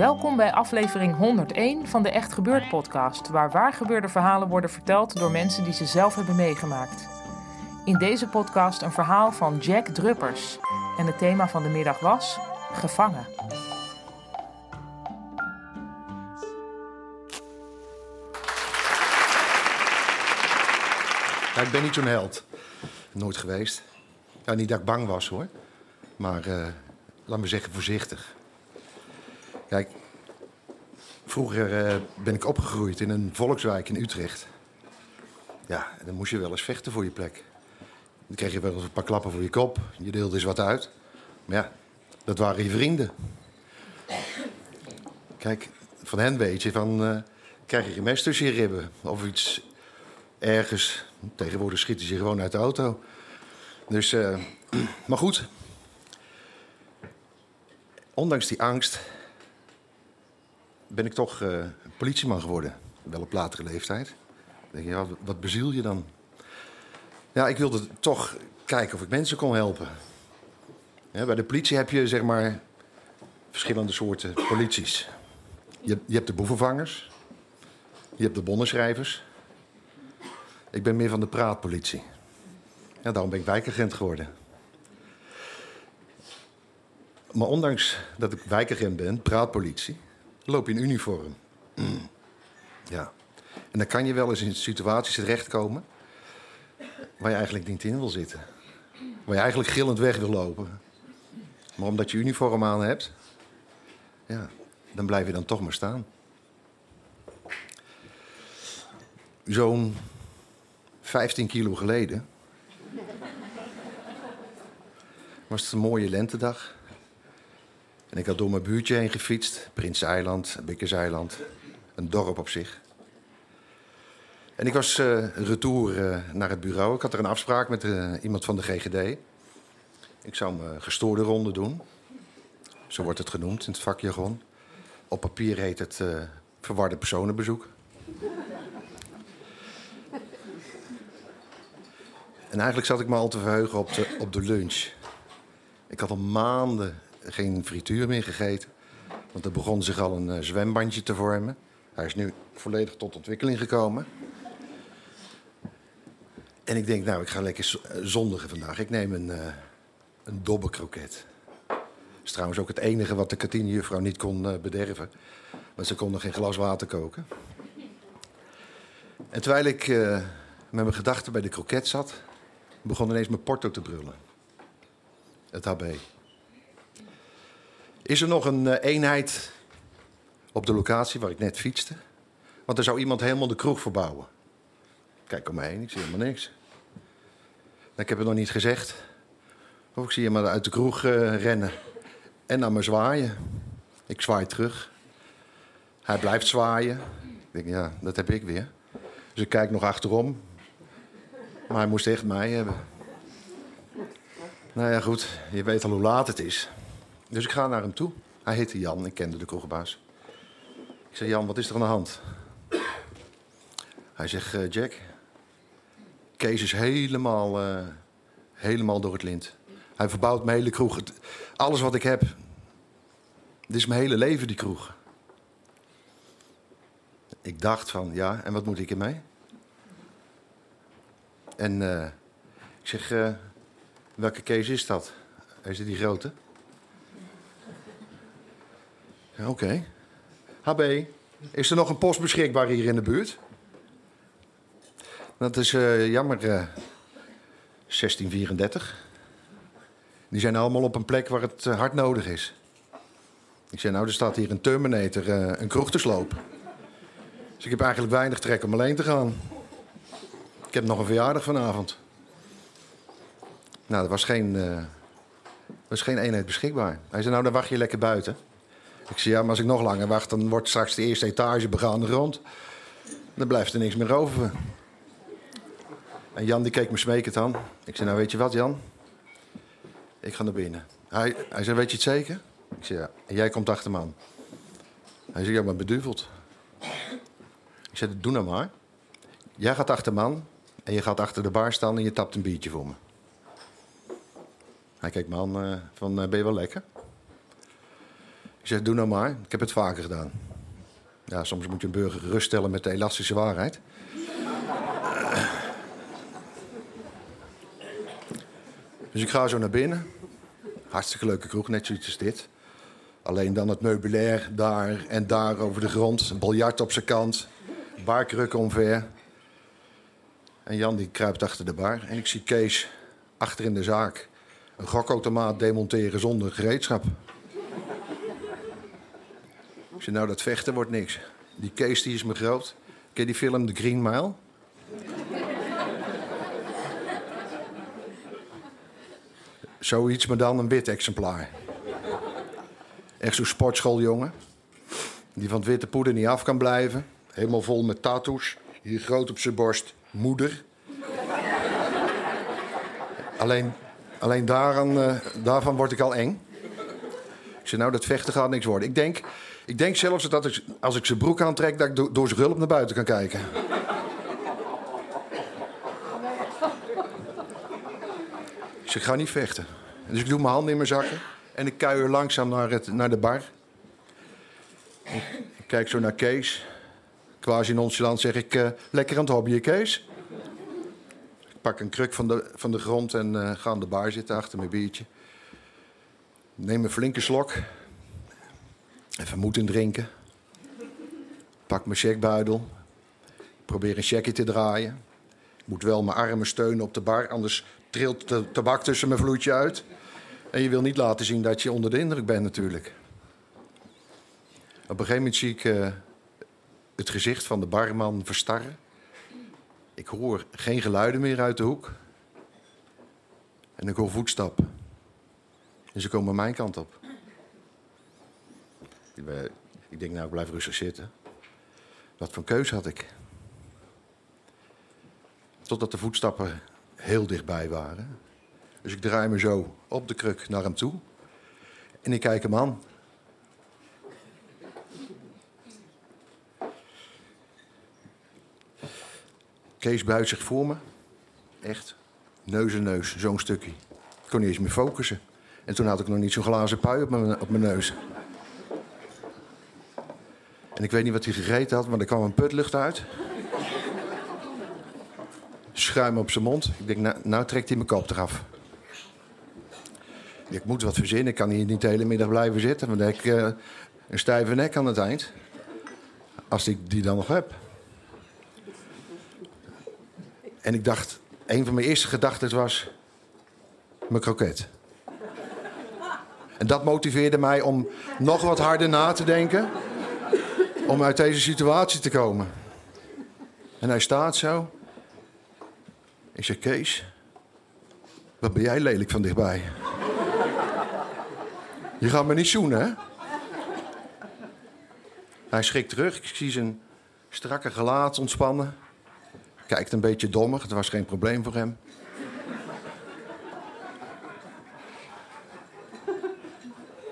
Welkom bij aflevering 101 van de Echt Gebeurd podcast, waar waargebeurde verhalen worden verteld door mensen die ze zelf hebben meegemaakt. In deze podcast een verhaal van Jack Druppers en het thema van de middag was gevangen. Ik ben niet zo'n held. Nooit geweest. Ja, niet dat ik bang was hoor. Maar uh, laat me zeggen voorzichtig. Kijk, vroeger uh, ben ik opgegroeid in een volkswijk in Utrecht. Ja, dan moest je wel eens vechten voor je plek. Dan kreeg je wel eens een paar klappen voor je kop. Je deelde eens wat uit. Maar ja, dat waren je vrienden. Kijk, van hen weet je van... Uh, krijg je geen mes tussen je ribben. Of iets ergens. Tegenwoordig schieten ze gewoon uit de auto. Dus, uh, maar goed. Ondanks die angst ben ik toch uh, politieman geworden. Wel op latere leeftijd. Dan denk je, wat beziel je dan? Ja, ik wilde toch kijken of ik mensen kon helpen. Bij de politie heb je zeg maar verschillende soorten polities. Je, je hebt de boevenvangers. Je hebt de bonnenschrijvers. Ik ben meer van de praatpolitie. Daarom ben ik wijkagent geworden. Maar ondanks dat ik wijkagent ben, praatpolitie, loop je in uniform. Ja. En dan kan je wel eens in situaties terechtkomen waar je eigenlijk niet in wil zitten. Waar je eigenlijk gillend weg wil lopen. Maar omdat je uniform aan hebt, ja, dan blijf je dan toch maar staan. Zo'n 15 kilo geleden was het een mooie lentedag. En ik had door mijn buurtje heen gefietst. Eiland, Bikkerseiland. Een dorp op zich. En ik was uh, retour uh, naar het bureau. Ik had er een afspraak met uh, iemand van de GGD. Ik zou mijn gestoorde ronde doen. Zo wordt het genoemd in het vakjargon. Op papier heet het verwarde personenbezoek. En eigenlijk zat ik me al te verheugen op de, op de lunch. Ik had al maanden geen frituur meer gegeten. Want er begon zich al een uh, zwembandje te vormen. Hij is nu volledig tot ontwikkeling gekomen. En ik denk, nou, ik ga lekker zondigen vandaag. Ik neem een, uh, een. Dat is trouwens ook het enige wat de kantinejuffrouw niet kon bederven. Want ze kon nog geen glas water koken. En terwijl ik met mijn gedachten bij de kroket zat... begon ineens mijn porto te brullen. Het HB. Is er nog een uh, eenheid op de locatie waar ik net fietste? Want er zou iemand helemaal de kroeg verbouwen. Kijk om me heen, ik zie helemaal niks. Ik heb het nog niet gezegd. Of ik zie hem uit de kroeg uh, rennen. En naar me zwaaien. Ik zwaai terug. Hij blijft zwaaien. Ik denk, ja, dat heb ik weer. Dus ik kijk nog achterom. Maar hij moest echt mij hebben. Nou ja, goed. Je weet al hoe laat het is. Dus ik ga naar hem toe. Hij heette Jan, ik kende de kroegbaas. Ik zeg, Jan, wat is er aan de hand? Hij zegt, uh, Jack, Kees is helemaal, uh, helemaal door het lint. Hij verbouwt mijn hele kroeg. alles wat ik heb. Dit is mijn hele leven, die kroeg. Ik dacht van, ja, en wat moet ik ermee? En uh, ik zeg, welke Kees is dat? Is het die grote? Oké. HB, is er nog een post beschikbaar hier in de buurt? Dat is uh, jammer. Uh, 1634. Die zijn allemaal op een plek waar het eh, hard nodig is. Ik zei, nou, er staat hier een Terminator, een kroeg te slopen. Dus ik heb eigenlijk weinig trek om alleen te gaan. Ik heb nog een verjaardag vanavond. Nou, er was geen, was geen eenheid beschikbaar. Hij zei, nou, dan wacht je lekker buiten. Ik zei, ja, maar als ik nog langer wacht... dan wordt straks de eerste etage begaande grond. Dan blijft er niks meer over. En Jan die keek me smekend aan. Ik zei, nou weet je wat Jan? Ik ga naar binnen. Hij, hij zei, weet je het zeker? Ik zei, ja. En jij komt achter me. Hij zei, ja, maar beduveld. Ik zei, doe nou maar. Jij gaat achter me aan. En je gaat achter de bar staan en je tapt een biertje voor me. Hij keek me aan uh, van, uh, ben je wel lekker? Ik zeg, doe nou maar. Ik heb het vaker gedaan. Ja, soms moet je een burger geruststellen met de elastische waarheid. Dus ik ga zo naar binnen. Hartstikke leuke kroeg, net zoiets als dit. Alleen dan het meubilair daar en daar over de grond. Een biljart op zijn kant. Barkrukken omver. En Jan die kruipt achter de bar. En ik zie Kees achter in de zaak een gokautomaat demonteren zonder gereedschap. Ik zei, nou dat vechten wordt niks. Die Kees die is me groot. Ken die film The Green Mile? Zoiets, maar dan een wit exemplaar. Echt zo'n sportschooljongen. Die van het witte poeder niet af kan blijven. Helemaal vol met tattoos. Hier groot op zijn borst. Moeder. alleen alleen daaraan, uh, daarvan word ik al eng. Nou, dat vechten gaat niks worden. Ik denk, ik denk zelfs dat ik, als ik zijn broek aantrek... dat ik do door zijn hulp naar buiten kan kijken. Dus ik ga niet vechten. Dus ik doe mijn handen in mijn zakken en ik kuier langzaam naar, naar de bar. Ik kijk zo naar Kees. Quasi nonchalant zeg ik, uh, lekker aan het hobbyen, Kees. Ik pak een kruk van de, van de grond en uh, ga aan de bar zitten achter mijn biertje. Neem een flinke slok. Even moed in drinken. Pak mijn checkbuidel. Probeer een checkje te draaien. Moet wel mijn armen steunen op de bar, anders trilt de tabak tussen mijn vloeitje uit. En je wil niet laten zien dat je onder de indruk bent natuurlijk. Op een gegeven moment zie ik uh, het gezicht van de barman verstarren. Ik hoor geen geluiden meer uit de hoek. En ik hoor voetstappen. En ze komen mijn kant op. Ik denk, nou, ik blijf rustig zitten. Wat voor keus had ik? Totdat de voetstappen heel dichtbij waren. Dus ik draai me zo op de kruk naar hem toe. En ik kijk hem aan. Kees buigt zich voor me. Echt. Neus en neus, zo'n stukje. Ik kon niet eens meer focussen. En toen had ik nog niet zo'n glazen pui op mijn, op mijn neus. En ik weet niet wat hij gegeten had, maar er kwam een putlucht uit. Schuim op zijn mond. Ik denk, nou, nou trekt hij mijn kop eraf. Ik moet wat verzinnen. Ik kan hier niet de hele middag blijven zitten. Want ik uh, een stijve nek aan het eind. Als ik die dan nog heb. En ik dacht, een van mijn eerste gedachten was... mijn kroket. En dat motiveerde mij om nog wat harder na te denken... om uit deze situatie te komen. En hij staat zo. Ik zeg, Kees... wat ben jij lelijk van dichtbij. Je gaat me niet zoenen, hè? Hij schrikt terug. Ik zie zijn strakke gelaat ontspannen. Kijkt een beetje dommig. Het was geen probleem voor hem.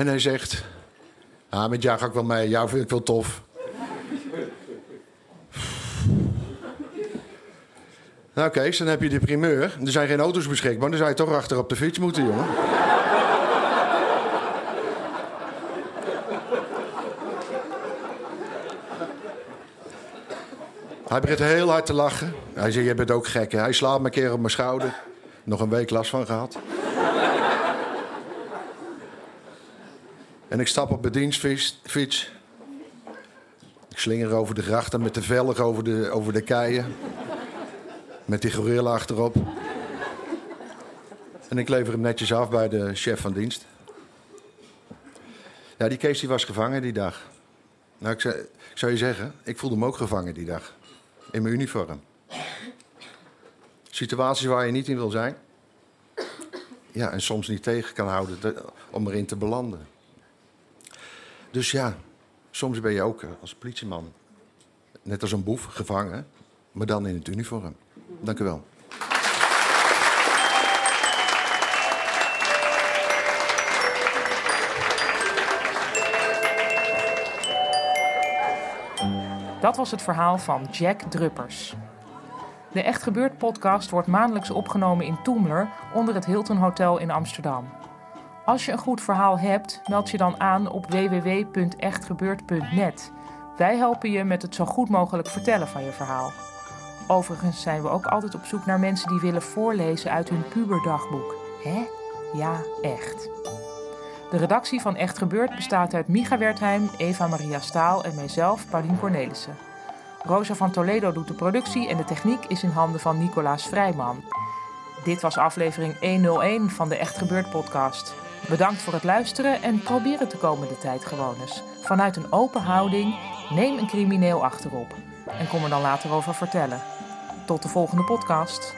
En hij zegt... Ah, met jou ga ik wel mee. Jou vind ik wel tof. Nou Kees, dan heb je de primeur. Er zijn geen auto's beschikbaar. Dan zou je toch achter op de fiets moeten, jongen. Hij begint heel hard te lachen. Hij zegt, je bent ook gek. Hij slaat me een keer op mijn schouder. Nog een week last van gehad. En ik stap op mijn dienstfiets. Ik slinger over de grachten met de velg over de, over de keien. Met die gorilla achterop. En ik lever hem netjes af bij de chef van dienst. Ja, die Kees was gevangen die dag. Nou, ik, zou, ik zou je zeggen, ik voelde me ook gevangen die dag. In mijn uniform. Situaties waar je niet in wil zijn. Ja, en soms niet tegen kan houden om erin te belanden. Dus ja, soms ben je ook eh, als politieman, net als een boef, gevangen. Maar dan in het uniform. Dank u wel. Dat was het verhaal van Jack Druppers. De Echt Gebeurd podcast wordt maandelijks opgenomen in Toemler onder het Hilton Hotel in Amsterdam. Als je een goed verhaal hebt, meld je dan aan op www.echtgebeurd.net. Wij helpen je met het zo goed mogelijk vertellen van je verhaal. Overigens zijn we ook altijd op zoek naar mensen die willen voorlezen uit hun puberdagboek. Hè? Ja, echt. De redactie van Echt Gebeurd bestaat uit Micha Wertheim, Eva Maria Staal en mijzelf, Paulien Cornelissen. Rosa van Toledo doet de productie en de techniek is in handen van Nicolaas Vrijman. Dit was aflevering 101 van de Echt Gebeurd podcast. Bedankt voor het luisteren en probeer het de komende tijd gewoon eens. Vanuit een open houding, neem een crimineel achterop. En kom er dan later over vertellen. Tot de volgende podcast.